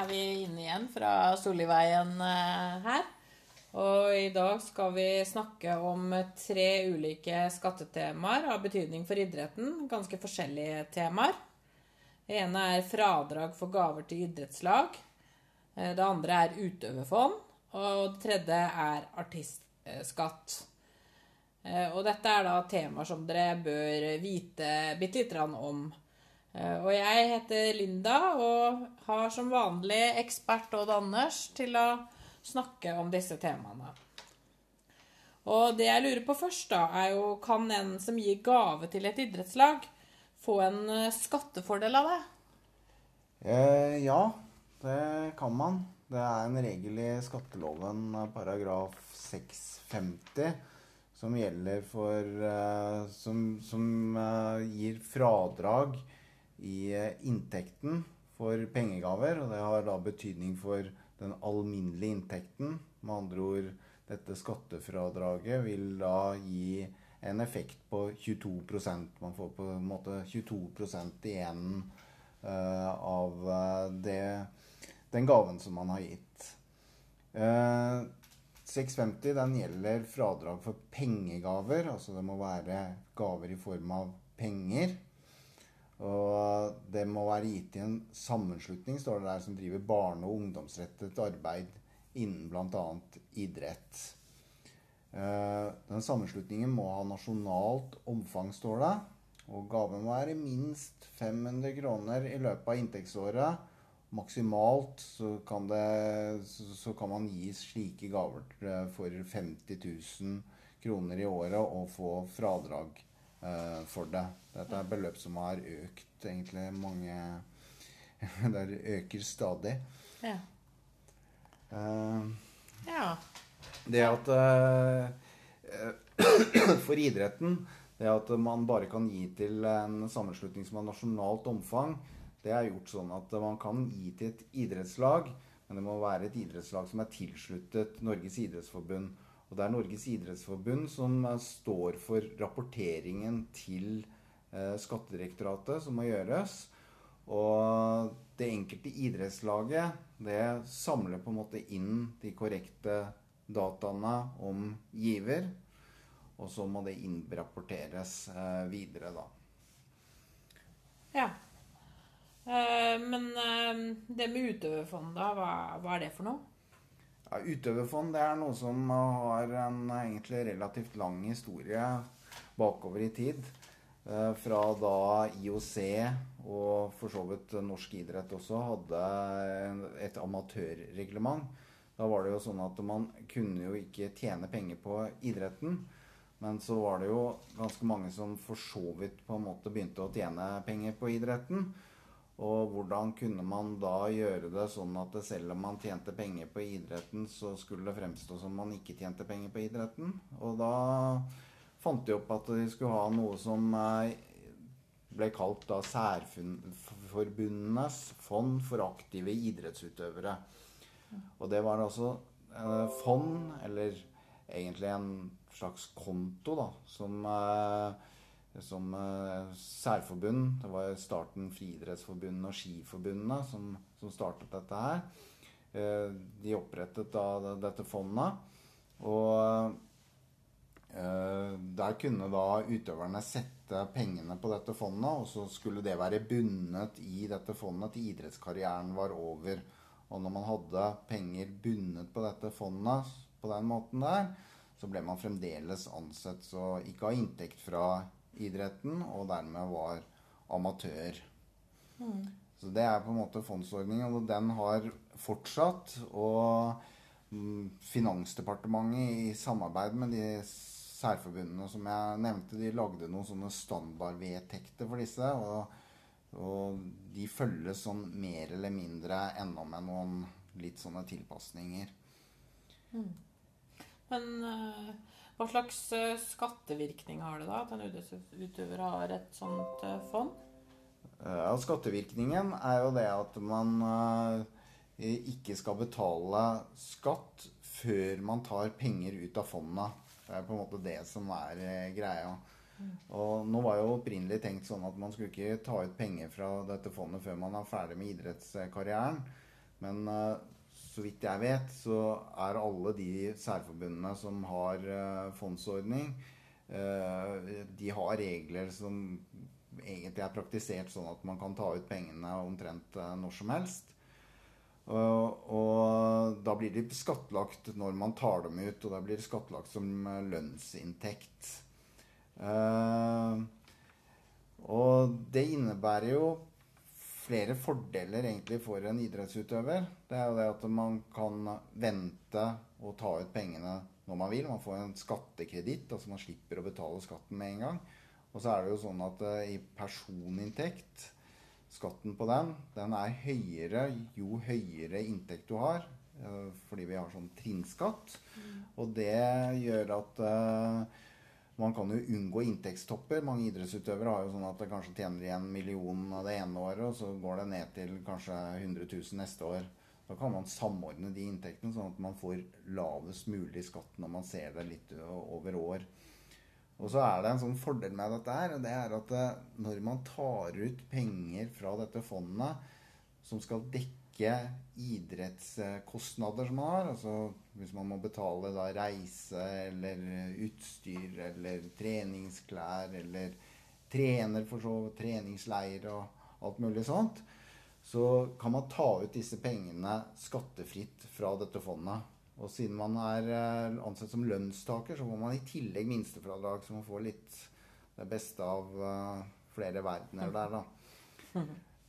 er vi inne igjen fra Solliveien eh, her. Og i dag skal vi snakke om tre ulike skattetemaer av betydning for idretten. Ganske forskjellige temaer. Det ene er fradrag for gaver til idrettslag. Eh, Det andre er utøverfond. Og det tredje er artistskatt. Eh, Og dette er da temaer som dere bør vite bitte lite grann om. Eh, Og jeg heter Linda og har som vanlig ekspert Odd Anders til å snakke om disse temaene. Og det jeg lurer på først, da, er jo kan en som gir gave til et idrettslag, få en eh, skattefordel av det? Eh, ja, det kan man. Det er en regel i skatteloven, eh, paragraf 650, som gjelder for eh, Som, som eh, gir fradrag i eh, inntekten for pengegaver. Og det har da betydning for den alminnelige inntekten. Med andre ord, dette skattefradraget vil da gi en effekt på 22% Man får på en måte 22 igjen uh, av eh, det, den gaven som man har gitt. Uh, 650 den gjelder fradrag for pengegaver. Altså det må være gaver i form av penger. Og det må være gitt i en sammenslutning, står det der, som driver barne- og ungdomsrettet arbeid innen bl.a. idrett. Eh, Den sammenslutningen må ha nasjonalt omfang, står det. Og gaven må være minst 500 kroner i løpet av inntektsåret. Maksimalt så kan, det, så, kan man gi slike gaver eh, for 50 000 kroner i året og få fradrag eh, for det. Dette er beløp som har økt egentlig mange Det øker stadig. Ja. Uh, ja. det at eh, For idretten Det at man bare kan gi til en sammenslutning som har nasjonalt omfang, det er gjort sånn at man kan gi til et idrettslag, men det må være et idrettslag som er tilsluttet Norges idrettsforbund. Og det er Norges idrettsforbund som eh, står for rapporteringen til eh, Skattedirektoratet som må gjøres. Og det enkelte idrettslaget det samler på en måte inn de korrekte dataene om giver. Og så må det innrapporteres eh, videre, da. ja. Men det med utøverfond, da, hva, hva er det for noe? Ja, utøverfond er noe som har en egentlig relativt lang historie bakover i tid. Eh, Fra da IOC og for så vidt norsk idrett også hadde et amatørreglement. Da var det jo sånn at man kunne jo ikke tjene penger på idretten. Men så var det jo ganske mange som for så vidt på en måte begynte å tjene penger på idretten. Og hvordan kunne man da gjøre det sånn at selv om man tjente penger på idretten, så skulle det fremstå som man ikke tjente penger på idretten? Og da fant de opp at de skulle ha noe som eh, ble kalt da Særforbundenes fond for aktive idrettsutøvere. Og det var altså eh, fond, eller egentlig en slags konto, da, som eh, som uh, særforbund. Det var starten Friidrettsforbundet og Skiforbundet som, som startet dette her. Uh, de opprettet da dette fondet. Og uh, der kunne da utøverne sette pengene på dette fondet, og så skulle det være bundet i dette fondet til idrettskarrieren var over. Og når man hadde penger bundet på dette fondet på den måten der, så ble man fremdeles ansett så ikke ha inntekt fra idretten, og dermed var amatør. Så det er på en måte fondsordningen, og den har fortsatt. Og mm, Finansdepartementet i samarbeid med de særforbundene som jeg nevnte, de lagde noen sånne standardvedtekter for disse. Og, og de følges sånn mer eller mindre ennå med noen litt sånne tilpasninger. Men eh, hva slags eh, skattevirkning har det da at en utøver har et sånt eh, fond? Eh, Ja, skattevirkningen er jo det at man ikke skal betale skatt før man tar penger ut av fondet. Det er på en måte det som er greia. Og nå var jo opprinnelig tenkt sånn at man skulle ikke ta ut penger fra dette fondet før man er ferdig med idrettskarrieren. Men så vidt jeg vet, så er alle de særforbundene som har eh, fondsordning, eh, de har regler som egentlig er praktisert sånn at man kan ta ut pengene omtrent eh, når som helst. Og, og da blir de skattlagt når man tar dem ut, og da blir det skattlagt som lønnsinntekt. Og det innebærer jo flere fordeler egentlig for en idrettsutøver. Det er jo det at man kan vente og ta ut pengene når man vil. Man får en skattekreditt, altså man slipper å betale skatten med en gang. Og så er det jo sånn at uh, i personinntekt, skatten på den, den er høyere jo høyere inntekt du har. Uh, fordi vi har sånn trinnskatt. Mm. Og det gjør at uh, man kan jo unngå inntektstopper. Mange idrettsutøvere har jo sånn at det kanskje tjener igjen million av det ene året, og så går det ned til kanskje 100 000 neste år. Da kan man samordne de inntektene, sånn at man får lavest mulig skatt når man ser det litt over år. Og så er det en sånn fordel med dette her, og det er at når man tar ut penger fra dette fondet som skal dekke idrettskostnader som man har, altså hvis man må betale da reise eller utstyr eller treningsklær eller trener for så treningsleir og alt mulig sånt, så kan man ta ut disse pengene skattefritt fra dette fondet. Og siden man er eh, ansett som lønnstaker, så får man i tillegg minstefradrag, så man får litt det beste av uh, flere verdener der, da.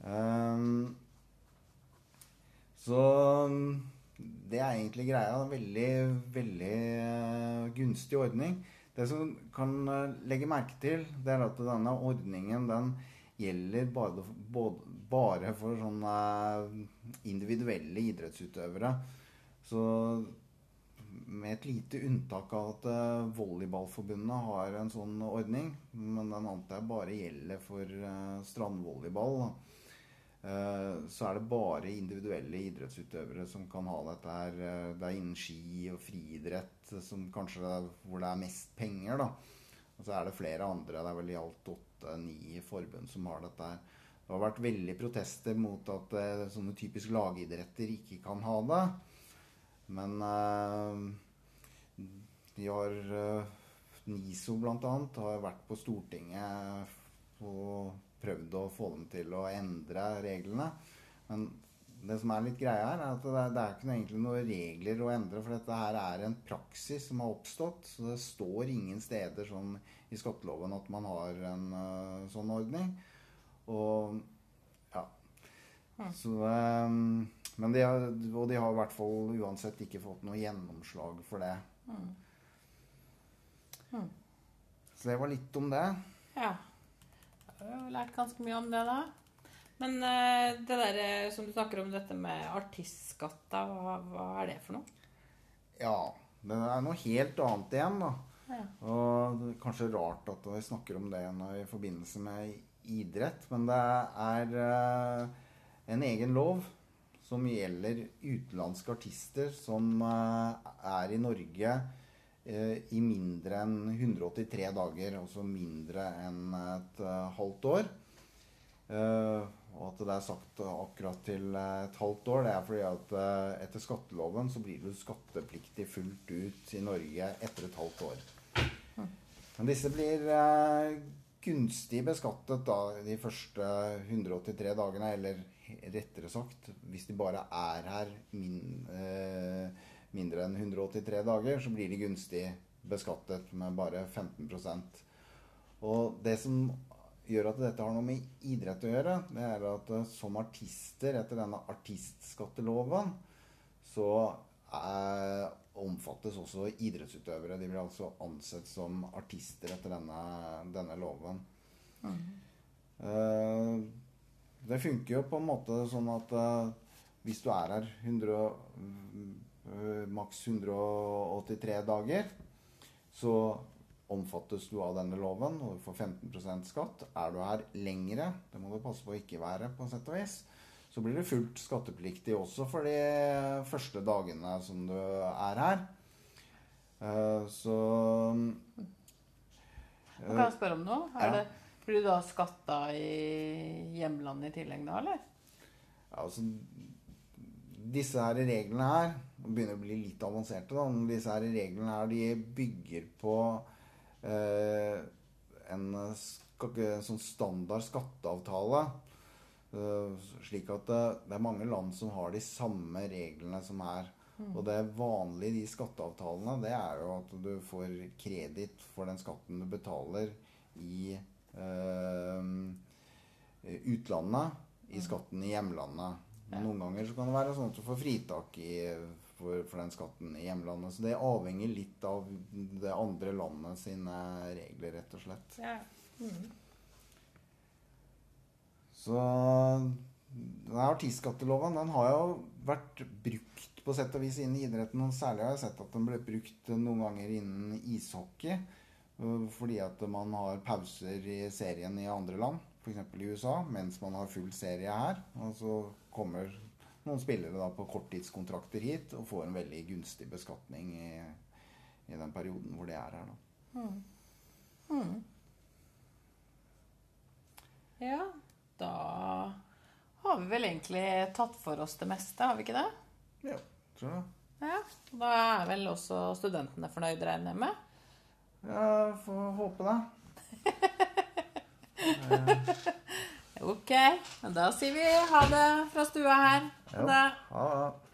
Um, så det er egentlig greia. Veldig, veldig uh, gunstig ordning. Det som kan uh, legge merke til, det er at denne ordningen den gjelder bare, bare for sånne individuelle idrettsutøvere. Så med et lite unntak av at Volleyballforbundet har en sånn ordning. Men den antar jeg bare gjelder for strandvolleyball. Uh, så er det bare individuelle idrettsutøvere som kan ha dette her. det er innen ski og friidrett som kanskje er, hvor det er mest penger, da. Og så er det flere andre. Det er vel i alt åtte-ni forbund som har dette her. Det har vært veldig protester mot at sånne typisk lagidretter ikke kan ha det. Men de har NISO bl.a. har vært på Stortinget og prøvd å få dem til å endre reglene. Men det som er litt greia her, er at det er, det er ikke egentlig noen regler å endre. For dette her er en praksis som har oppstått. Så det står ingen steder sånn i skatteloven at man har en uh, sånn ordning. Og ja. Så um, men de har, og de har i hvert fall uansett ikke fått noe gjennomslag for det. Mm. Mm. Så det var litt om det. Ja. Jeg har lært ganske mye om det, da. Men uh, det der eh, som du snakker om, dette med artistskatt, hva, hva, er det for noe? Ja, det er noe helt annet igjen, da. Ja. Og det er kanskje rart at vi snakker om det i forbindelse med idrett, men det er uh, en egen lov som gjelder utenlandske artister som eh, er i Norge eh, i mindre enn 183 dager, altså mindre enn et eh, halvt år. Og at det er sagt akkurat til et halvt år, det er fordi at etter skatteloven så blir du skattepliktig fullt ut i Norge etter et halvt år. Men disse blir gunstig beskattet da de første 183 dagene, eller rettere sagt, hvis de bare er her min, eh, mindre enn 183 dager, så blir de gunstig beskattet med bare 15% Og det som gjør at dette har noe med idrett å gjøre, det er at uh, som artister etter denne artistskatteloven, så er, omfattes også idrettsutøvere. De blir altså ansett som artister etter denne, denne loven. Mm. Det funker jo på en måte sånn at hvis du er her 100, uh, maks 183 dager, så omfattes du av denne loven, og du får 15% skatt. Er du her lengre, det må du passe på å ikke være, på sett og vis, så blir du fullt skattepliktig også for de første dagene som du er her. Uh, så Kan jeg spørre om noe? Er ja. det blir du da skatta i hjemlandet i tillegg da, eller? Ja, altså disse her reglene her begynner å bli litt avanserte. da, Disse her reglene her, de bygger på eh, en en, sånn standard skatteavtale. Eh, slik at det, det er mange land som har de samme reglene som er. Og det vanlige i de skatteavtalene, det er jo at du får kreditt for den skatten du betaler i eh, utlandet, i skatten i hjemlandet. Noen ganger så kan det være sånn at du får fritak i, for, for den skatten i hjemlandet. Så det avhenger litt av det andre landet sine regler, rett og slett. Ja. Så denne artistskatteloven den har jo vært brukt på sett og vis innen idretten. Og særlig har jeg sett at den ble brukt noen ganger innen ishockey. øh, Fordi at man har pauser i serien i andre land, f.eks. i USA, mens man har full serie her. Og så kommer noen spillere da på korttidskontrakter hit og får en veldig gunstig beskatning i, i den perioden hvor de er her. da. ja, da har vi vel egentlig tatt for oss det meste, har vi ikke det? Ja, tror jeg. Ja, Da er vel også studentene fornøyd, regner jeg med? Ja, får håpe det. Ok, da sier vi ha det fra stua her. Ha det.